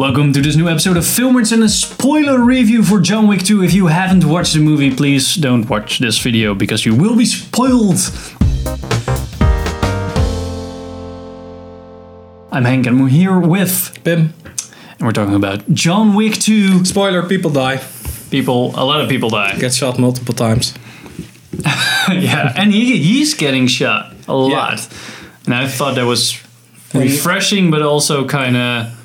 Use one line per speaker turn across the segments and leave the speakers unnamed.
Welcome to this new episode of Filmers and a spoiler review for John Wick 2. If you haven't watched the movie, please don't watch this video because you will be spoiled. I'm Hank and we're here with,
Pim.
and we're talking about John Wick 2.
Spoiler, people die.
People, a lot of people die.
Get shot multiple times.
yeah, and he, he's getting shot a lot. And I thought that was refreshing, but also kind of,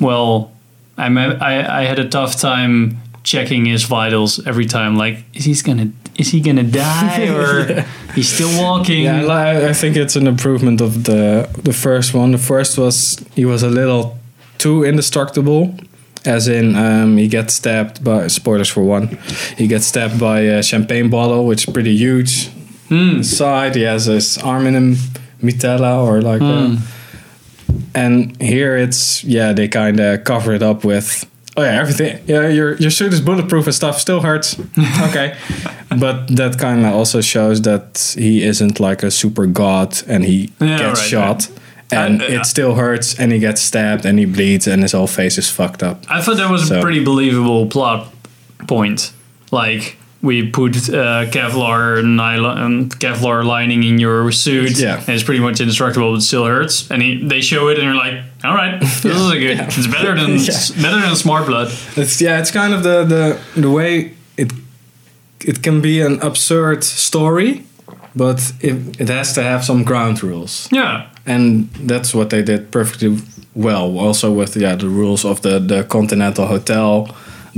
well, I, I I had a tough time checking his vitals every time. Like, is he's gonna is he gonna die or he's still walking?
Yeah, I, I think it's an improvement of the the first one. The first was he was a little too indestructible. As in, um, he gets stabbed by spoilers for one. He gets stabbed by a champagne bottle, which is pretty huge. Side, he has his arm in a mitella or like. a- and here it's yeah, they kind of cover it up with. Oh yeah, everything. Yeah, your your suit is bulletproof and stuff. Still hurts. okay, but that kind of also shows that he isn't like a super god, and he
Yeah,
gets
right,
shot, and
Uh, uh,
it still hurts, and he gets stabbed, and he bleeds, and his whole face is fucked up.
I thought that was a pretty believable plot point. Like we put uh, Kevlar nylon, um, Kevlar lining in your suit,
Yeah.
and it's pretty much indestructible, but still hurts. And he, they show it, and you're like, all right, this is a good. It's better than
Yeah.
better than Smart Blood.
It's yeah, it's kind of the the the way it it can be an absurd story, but it it has to have some ground rules.
Yeah,
and that's what they did perfectly well. Also with yeah the rules of the the Continental Hotel.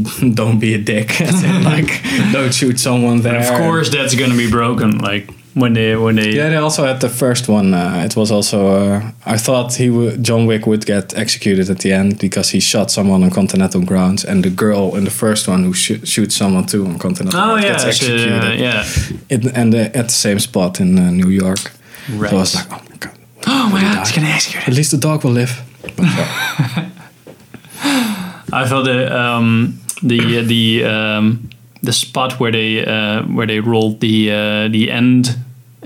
don't be a dick. As in, like don't shoot someone there.
of course that's gonna be broken. Like when they when they
Yeah, they also had the first one. Uh, it was also. Uh, I thought he would, John Wick would get executed at the end because he shot someone on Continental grounds, and the girl in the first one who sh- shoots someone too on Continental
Oh
grounds
yeah,
gets executed.
yeah.
It, and uh, at the same spot in uh, New York.
Right.
So I was like, oh my god.
Oh my god, it's gonna execute
At least the dog will live. But, uh,
I thought the um, the the um, the spot where they uh, where they rolled the uh, the end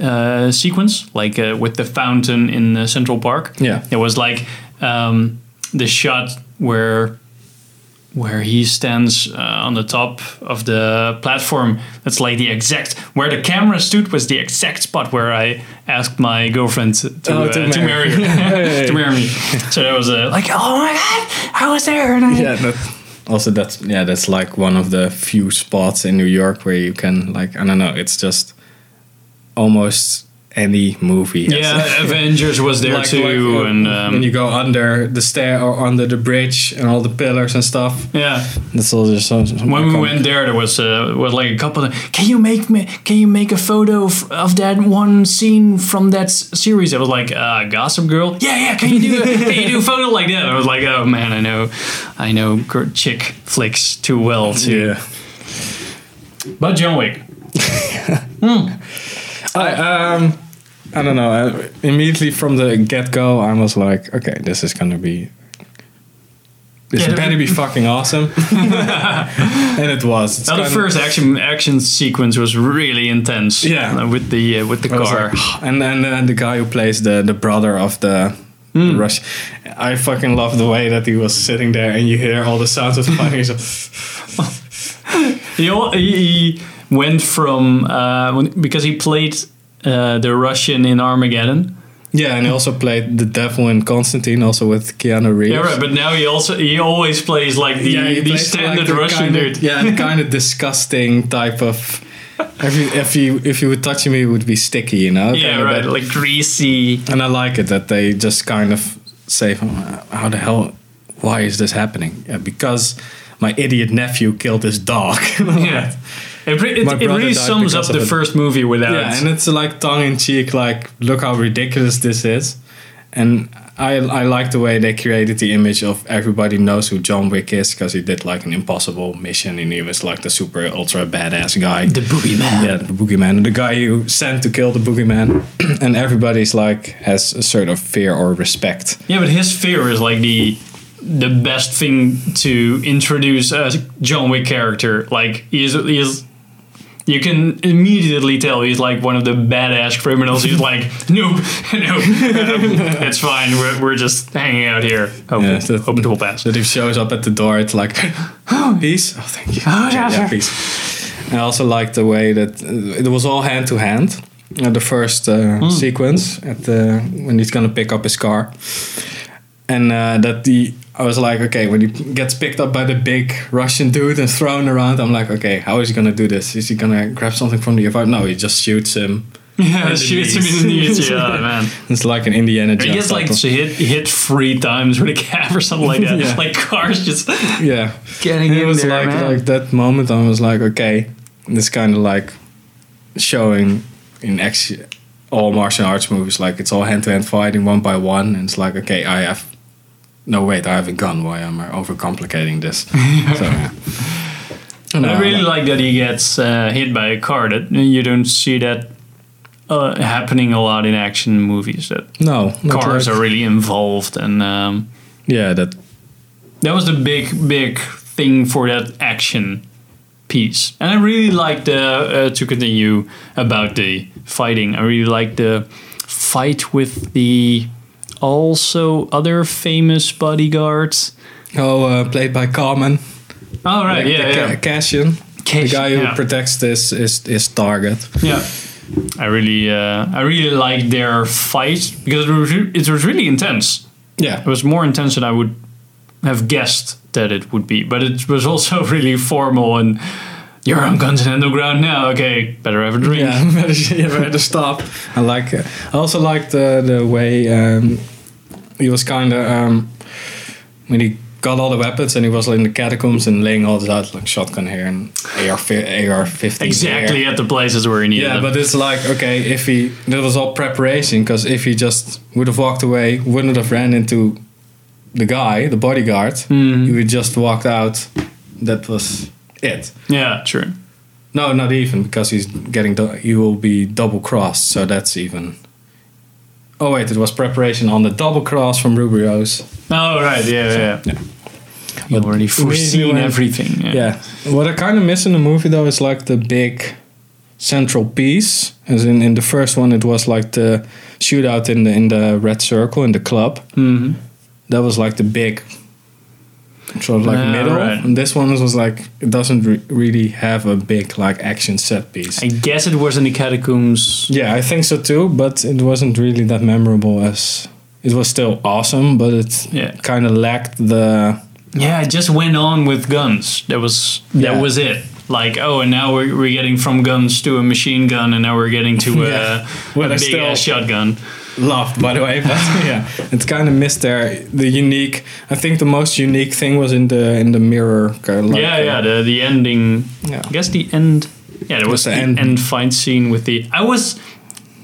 uh, sequence, like uh, with the fountain in uh, Central Park.
Yeah.
it was like um, the shot where where he stands uh, on the top of the platform. That's like the exact where the camera stood was the exact spot where I asked my girlfriend to to,
Oh,
uh,
to
to
marry.
marry her,
Hey.
to marry me. So that was uh, like, oh my god, I was there, and I
yeah. That, also, that's yeah. That's like one of the few spots in New York where you can like I don't know. It's just almost any movie. has
Yeah, Avengers was there
Like-
too,
like, uh,
and um,
when you go under the stair or under the bridge and all the pillars and stuff.
yeah.
That's all just so. so
When we
iconic.
went there, there was uh, was like a couple. Of, can you make me? Can you make a photo of, of that one scene from that s- series? It was like uh, Gossip Girl. Yeah, yeah. Can you do? a, can you do a photo like that? I was like, oh man, I know, I know chick flicks too well to.
Yeah.
But John Wick.
I um, I don't know. I, immediately from the get go, I was like, okay, this is gonna be. This
Yeah,
better be fucking awesome, and it was. It's
Now the first action action sequence was really intense.
Yeah.
uh, with the uh, with the
I
car.
like, and then and the guy who plays the the brother of the
Hmm.
Rush, I fucking love the way that he was sitting there, and you hear all the sounds of the fighting. he's like,
he he went from uh, when- because he played uh, the Russian in Armageddon.
yeah, and he also played the devil in Constantine, also with Keanu Reeves.
Yeah, right. But now he also he always plays like the,
he
the standard
like the
Russian
kind of-
dude.
yeah, the kind of disgusting type of. If you if you if you would touch him, it would be sticky, you know.
Yeah,
Kind
right. Like greasy.
and I like it that they just kind of say, "How the hell? Why is this happening?" Yeah, because my idiot nephew killed his dog.
Yeah. It, it, it really sums up the
it.
first movie without.
Yeah, and it's like tongue in cheek, like look how ridiculous this is, and I I like the way they created the image of everybody knows who John Wick is because he did like an impossible mission and he was like the super ultra badass guy.
the boogeyman.
yeah, the boogeyman, the guy you sent to kill the boogeyman, and everybody's like has a sort of fear or respect.
Yeah, but his fear is like the the best thing to introduce a John Wick character. Like he is he is you can immediately tell he's like one of the badass criminals. He's like, nope, nope, it's fine. We're, we're just hanging out here. Hope,
Yeah, that-
hope it will pass.
That if shows up at the door, it's like, oh, peace. Oh, thank you.
Oh, yeah,
yeah, peace. I also like the way that uh, it was all hand to hand. uh, The first uh,
Hmm.
sequence at the when he's gonna pick up his car, and uh, that the I was like, okay, when he gets picked up by the big Russian dude and thrown around, I'm like, okay, how is he gonna do this? Is he gonna grab something from the above? No, he just shoots him.
Yeah,
the
shoots him in the
knees.
knees. Yeah, man.
It's like an Indiana
He
Jones.
gets like
type of-
to hit hit three times with a cab or something like that.
Yeah.
Like cars just
yeah.
getting
it
in
was
there,
like
man.
like that moment I was like okay this kind of like showing in action all martial arts movies like it's all hand-to-hand fighting one by one and it's like okay I have no wait I have a gun why am I overcomplicating this so yeah
But I
No,
really like that he gets uh, hit by a car. That you don't see that uh, happening a lot in action movies. That
no
cars
like-
are really involved, and um,
yeah that
that was the big, big thing for that action piece. And I really liked the uh, to continue about the fighting. I really liked the fight with the also other famous bodyguards.
oh uh, played by Common
Oh right,
the
yeah,
Ca-
yeah.
Cassian the
Cassian,
guy who
yeah.
protects this his, his target
Yeah, I really, uh, I really liked their fight because it was, it was really intense.
yeah
It was more intense than I would have guessed that it would be, but it was also really formal and. You're on Guns and Underground now. Okay, better have a drink.
Yeah, better, yeah, better stop. I like. Uh, I also liked the the way um, he was kind of um, when he got all the weapons and he was in the catacombs and laying all this out like shotgun here and AR AR fifteen.
Exactly at the places where he needed
Yeah,
them.
but it's like okay, if he that was all preparation because if he just would have walked away, wouldn't have ran into the guy, the bodyguard,
Mhm.
he would just walked out. That was it.
yeah, true.
No, not even because he's getting. He will be double crossed, so that's even. Oh wait, it was preparation on the double cross from Ruby Rose.
Oh right, yeah, yeah.
Yeah.
You
But
already foreseen everything. Yeah.
Yeah. What I kind of miss in the movie though is like the big central piece. As in, in the first one, it was like the shootout in the in the red circle in the club.
hmm
That was like the big. Sort of like
Yeah,
middle,
right.
and this one was like it doesn't re- really have a big like action set piece.
I guess it was in the catacombs.
Yeah, I think so too, but it wasn't really that memorable as it was still awesome, but it
Yeah.
kind of lacked the
Yeah, it just went on with guns. That was
Yeah.
that was it. Like, oh, and now we're, we're getting from guns to a machine gun, and now we're getting to a,
Yeah.
a big
still-
ass shotgun.
Loved by the way, but yeah, it's kind of missed there the unique. I think the most unique thing was in the in the mirror. Kind of like,
yeah,
uh,
yeah. The the ending.
Yeah.
I guess the end. Yeah, there was
the
the,
end.
end. fight scene with the. I was.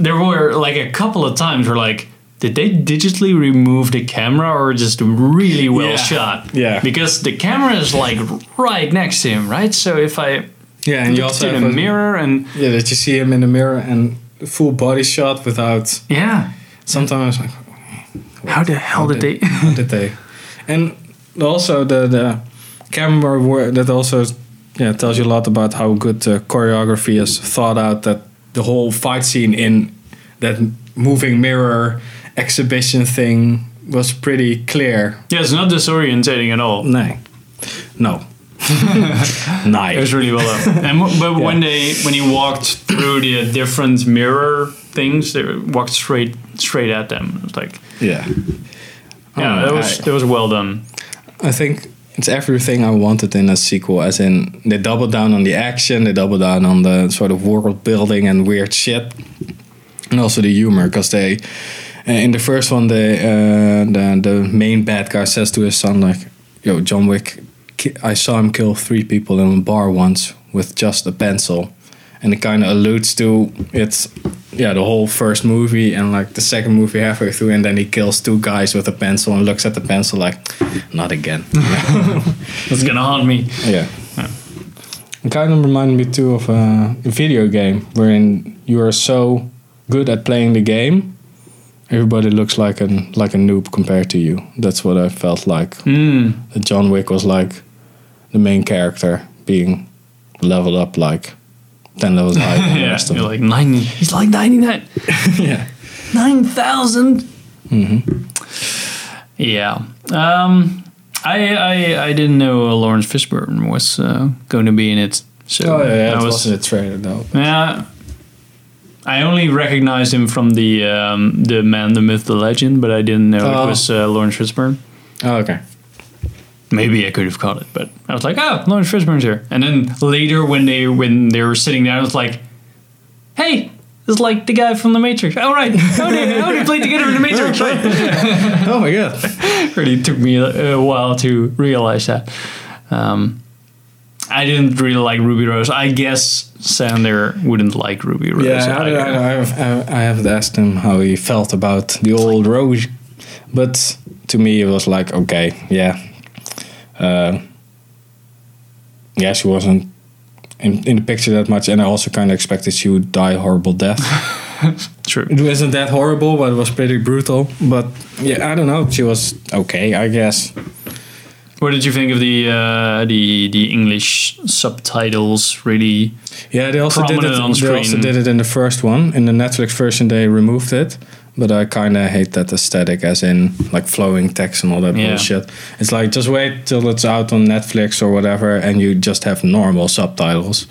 There were like a couple of times where like. Did they digitally remove the camera or just really well
Yeah.
shot?
Yeah.
Because the camera is like right next to him, right? So if I
yeah, and you also
in
have
a
a-
mirror and
Yeah, that you see him in the mirror and full body shot without.
yeah,
Sometimes like, oh,
how the hell did they?
how did they? And also the the camera work that also yeah tells you a lot about how good the choreography is thought out. That the whole fight scene in that moving mirror exhibition thing was pretty clear.
Yeah, it's not disorientating at all.
No, no,
It was really well done. And w- but when
Yeah.
they when he walked through the different mirror things, they walked straight straight at them. It was like
Yeah,
yeah,
Oh,
that was
I-
that was well done.
I think it's everything I wanted in a sequel. As in, they double down on the action, they double down on the sort of world building and weird shit, and also the humor. Because they, uh, in the first one, the, uh, the the main bad guy says to his son like, "Yo, John Wick, ki- I saw him kill three people in a bar once with just a pencil," and it kind of alludes to it's. Yeah, the whole first movie and like the second movie halfway through, and then he kills two guys with a pencil and looks at the pencil like, not again.
It's gonna haunt me.
Yeah. It kind of reminded me too of a, a video game wherein you are so good at playing the game, everybody looks like a like a noob compared to you. That's what I felt like.
Mm.
John Wick was like the main character being leveled up like ten levels higher than the
yeah,
rest of
you're like ninety. He's like ninety nine.
yeah.
Nine Yeah. Um, I, I I didn't know Laurence Fishburne was uh, going to be in it. So
Oh yeah, yeah
I
it
was,
was a trailer though.
yeah. I only recognized him from the um, the man, the myth, the legend, but I didn't know
Oh.
it was uh, Laurence Fishburne.
Oh, okay.
Maybe I could have caught it, but I was like, "Oh, Laurence Fishburne's here." And then later, when they when they were sitting down, I was like, "Hey, this is like the guy from The Matrix." All right, how they how they played together in The Matrix? Right?
oh my god.
really took me a, a while to realize that. Um, I didn't really like Ruby Rose. I guess Sander wouldn't like Ruby Rose.
Yeah, I. I, I, have, I haven't asked him how he felt about the old Rose, but to me it was like okay, yeah, uh, yeah, she wasn't in, in the picture that much, and I also kind of expected she would die a horrible death.
True.
it wasn't that horrible, but it was pretty brutal. But yeah, I don't know. She was okay, I guess.
What did you think of the uh, the the English subtitles? Really,
Yeah, they also did it.
On
They also did it in the first one. In the Netflix version, they removed it. But I kind of hate that aesthetic, as in like flowing text and all that
Yeah.
bullshit. It's like just wait till it's out on Netflix or whatever, and you just have normal subtitles.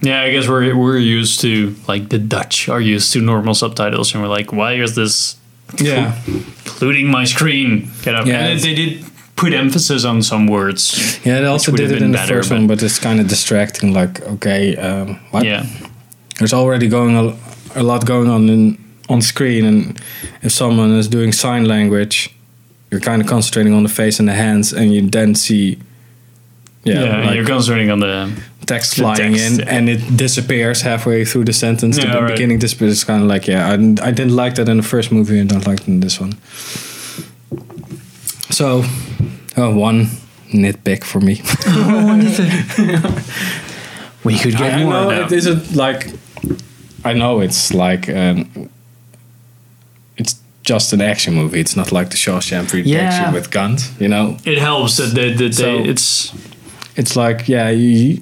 yeah. I guess we're we're used to like the Dutch are used to normal subtitles, and we're like, why is this
Yeah,
including my screen? Get up.
Yeah,
and they did put emphasis on some words.
yeah. They also did it in
been
the first
but-
one, but it's kind of distracting. Like, okay, um, what?
Yeah.
There's already going a, a lot going on in on screen, and if someone is doing sign language, you're kind of concentrating on the face and the hands, and you then see.
Yeah,
Yeah, like
you're concentrating on the
text
the
flying
text,
in
yeah.
and it disappears halfway through the sentence.
Yeah,
the
right.
beginning disappears. It's kind of like yeah, I didn't, I didn't like that in the first movie. and don't like it in this one. So, uh, one nitpick for me.
we could get
I
more.
know
now.
it isn't like. I know it's like. Um, it's just an action movie. It's not like the Shawshank Redemption
Yeah.
with guns. You know,
It helps that they, that they
So-
it's
it's like yeah you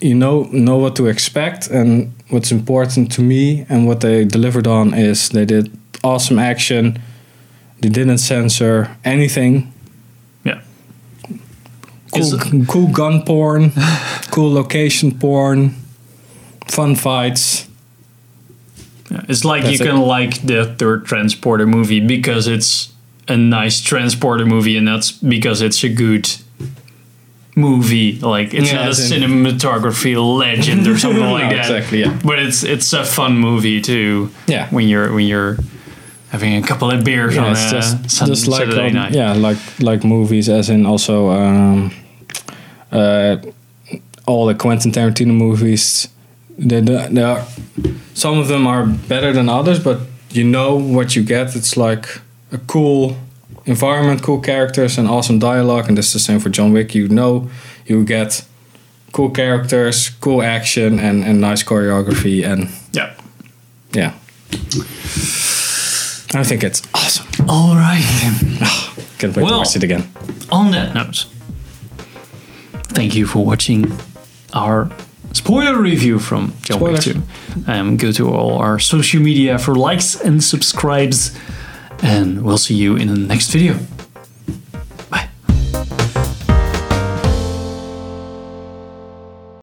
you know know what to expect and what's important to me and what they delivered on is they did awesome action they didn't censor anything
yeah.
Cool, cool gun porn cool location porn fun fights
Yeah, It's like
That's
you
it.
can like the third Transporter movie because it's a nice Transporter movie, and that's because it's a good movie. Like it's
Yeah,
not a
in-
cinematography legend or something like
No,
that.
exactly, yeah.
But it's it's a fun movie too.
Yeah.
When you're when you're having a couple of beers
yeah,
on
it's
a
just,
Sun-
just like
Saturday
um,
night.
yeah like like movies as in also um, uh, all the Quentin Tarantino movies they, they they are some of them are better than others but you know what you get. It's like a cool environment cool characters and awesome dialogue and this is the same for John Wick. You know you get cool characters cool action and, and nice choreography and
Yeah.
yeah. I think it's awesome.
All right.
Ah, can't wait
Well-
to watch it again.
on that note, thank you for watching our spoiler review from John Wick 2. Um, go to all our social media for likes and subscribes, and we'll see you in the next video.